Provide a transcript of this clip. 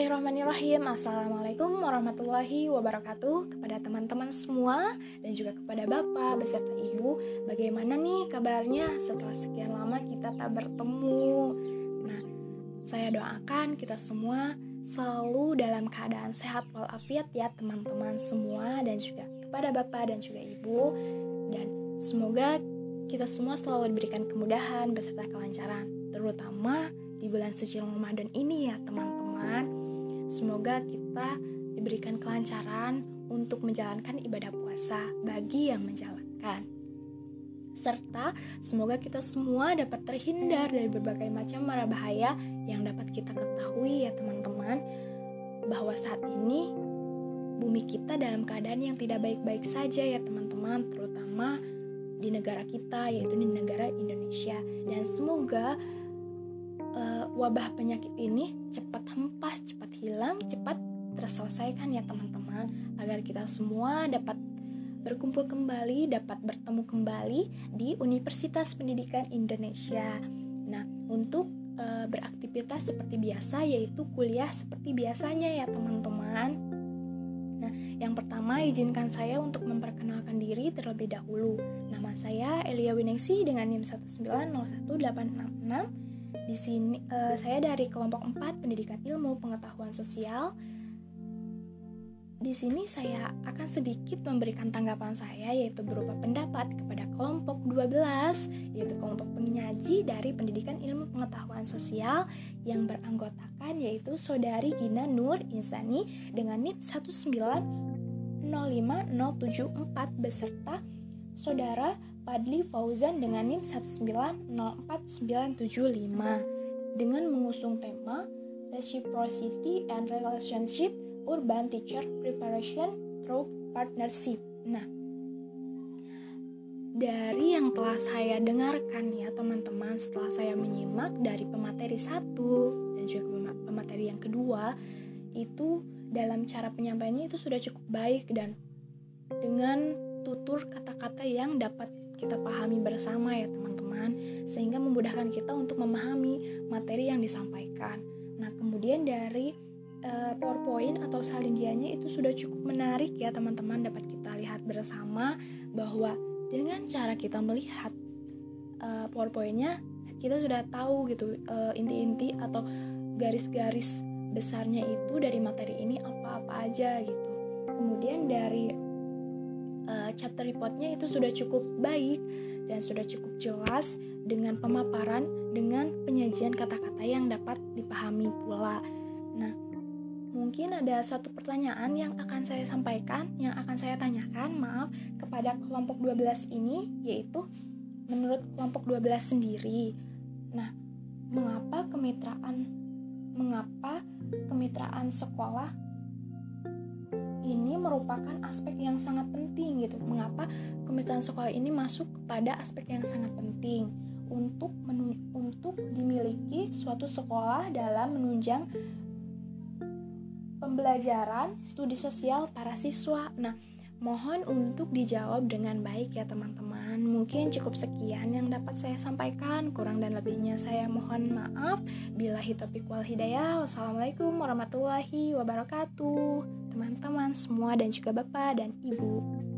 Bismillahirrahmanirrahim. Assalamualaikum warahmatullahi wabarakatuh Kepada teman-teman semua Dan juga kepada Bapak beserta Ibu. Bagaimana nih kabarnya setelah sekian lama kita tak bertemu? Nah, saya doakan kita semua selalu dalam keadaan sehat walafiat ya teman-teman semua Dan juga kepada Bapak dan juga Ibu. Dan semoga kita semua selalu diberikan kemudahan beserta kelancaran Terutama di bulan suci Ramadan ini ya teman-teman Semoga kita diberikan kelancaran untuk menjalankan ibadah puasa bagi yang menjalankan. Serta semoga kita semua dapat terhindar dari berbagai macam mara bahaya yang dapat kita ketahui ya teman-teman bahwa saat ini bumi kita dalam keadaan yang tidak baik-baik saja ya teman-teman terutama di negara kita yaitu di negara Indonesia dan semoga uh, wabah penyakit ini cepat hempas, cepat hilang, cepat terselesaikan ya teman-teman agar kita semua dapat berkumpul kembali, dapat bertemu kembali di Universitas Pendidikan Indonesia. Nah, untuk uh, beraktivitas seperti biasa yaitu kuliah seperti biasanya ya teman-teman. Nah, yang pertama izinkan saya untuk memperkenalkan diri terlebih dahulu. Nama saya Elia Winingsi dengan NIM 1901866 di sini uh, saya dari kelompok 4 Pendidikan Ilmu Pengetahuan Sosial. Di sini saya akan sedikit memberikan tanggapan saya yaitu berupa pendapat kepada kelompok 12 yaitu kelompok penyaji dari Pendidikan Ilmu Pengetahuan Sosial yang beranggotakan yaitu Saudari Gina Nur Insani dengan NIP 1905074 beserta Saudara Padli Fauzan dengan NIM 1904975 dengan mengusung tema Reciprocity and Relationship Urban Teacher Preparation Through Partnership. Nah, dari yang telah saya dengarkan ya teman-teman setelah saya menyimak dari pemateri satu dan juga pemateri yang kedua itu dalam cara penyampaiannya itu sudah cukup baik dan dengan tutur kata-kata yang dapat kita pahami bersama ya teman-teman sehingga memudahkan kita untuk memahami materi yang disampaikan. Nah, kemudian dari uh, PowerPoint atau salindianya itu sudah cukup menarik ya teman-teman dapat kita lihat bersama bahwa dengan cara kita melihat uh, PowerPointnya kita sudah tahu gitu uh, inti-inti atau garis-garis besarnya itu dari materi ini apa-apa aja gitu. Kemudian dari uh, chapter reportnya itu sudah cukup baik dan sudah cukup jelas dengan pemaparan dengan penyajian kata-kata yang dapat dipahami pula. Nah, mungkin ada satu pertanyaan yang akan saya sampaikan, yang akan saya tanyakan, maaf, kepada kelompok 12 ini, yaitu menurut kelompok 12 sendiri. Nah, mengapa kemitraan mengapa kemitraan sekolah merupakan aspek yang sangat penting gitu. Mengapa kemitraan sekolah ini masuk kepada aspek yang sangat penting untuk untuk dimiliki suatu sekolah dalam menunjang pembelajaran studi sosial para siswa. Nah, mohon untuk dijawab dengan baik ya teman-teman. Mungkin cukup sekian yang dapat saya sampaikan. Kurang dan lebihnya saya mohon maaf. Bila hitopik wal hidayah. Wassalamualaikum warahmatullahi wabarakatuh semua dan juga Bapak dan Ibu.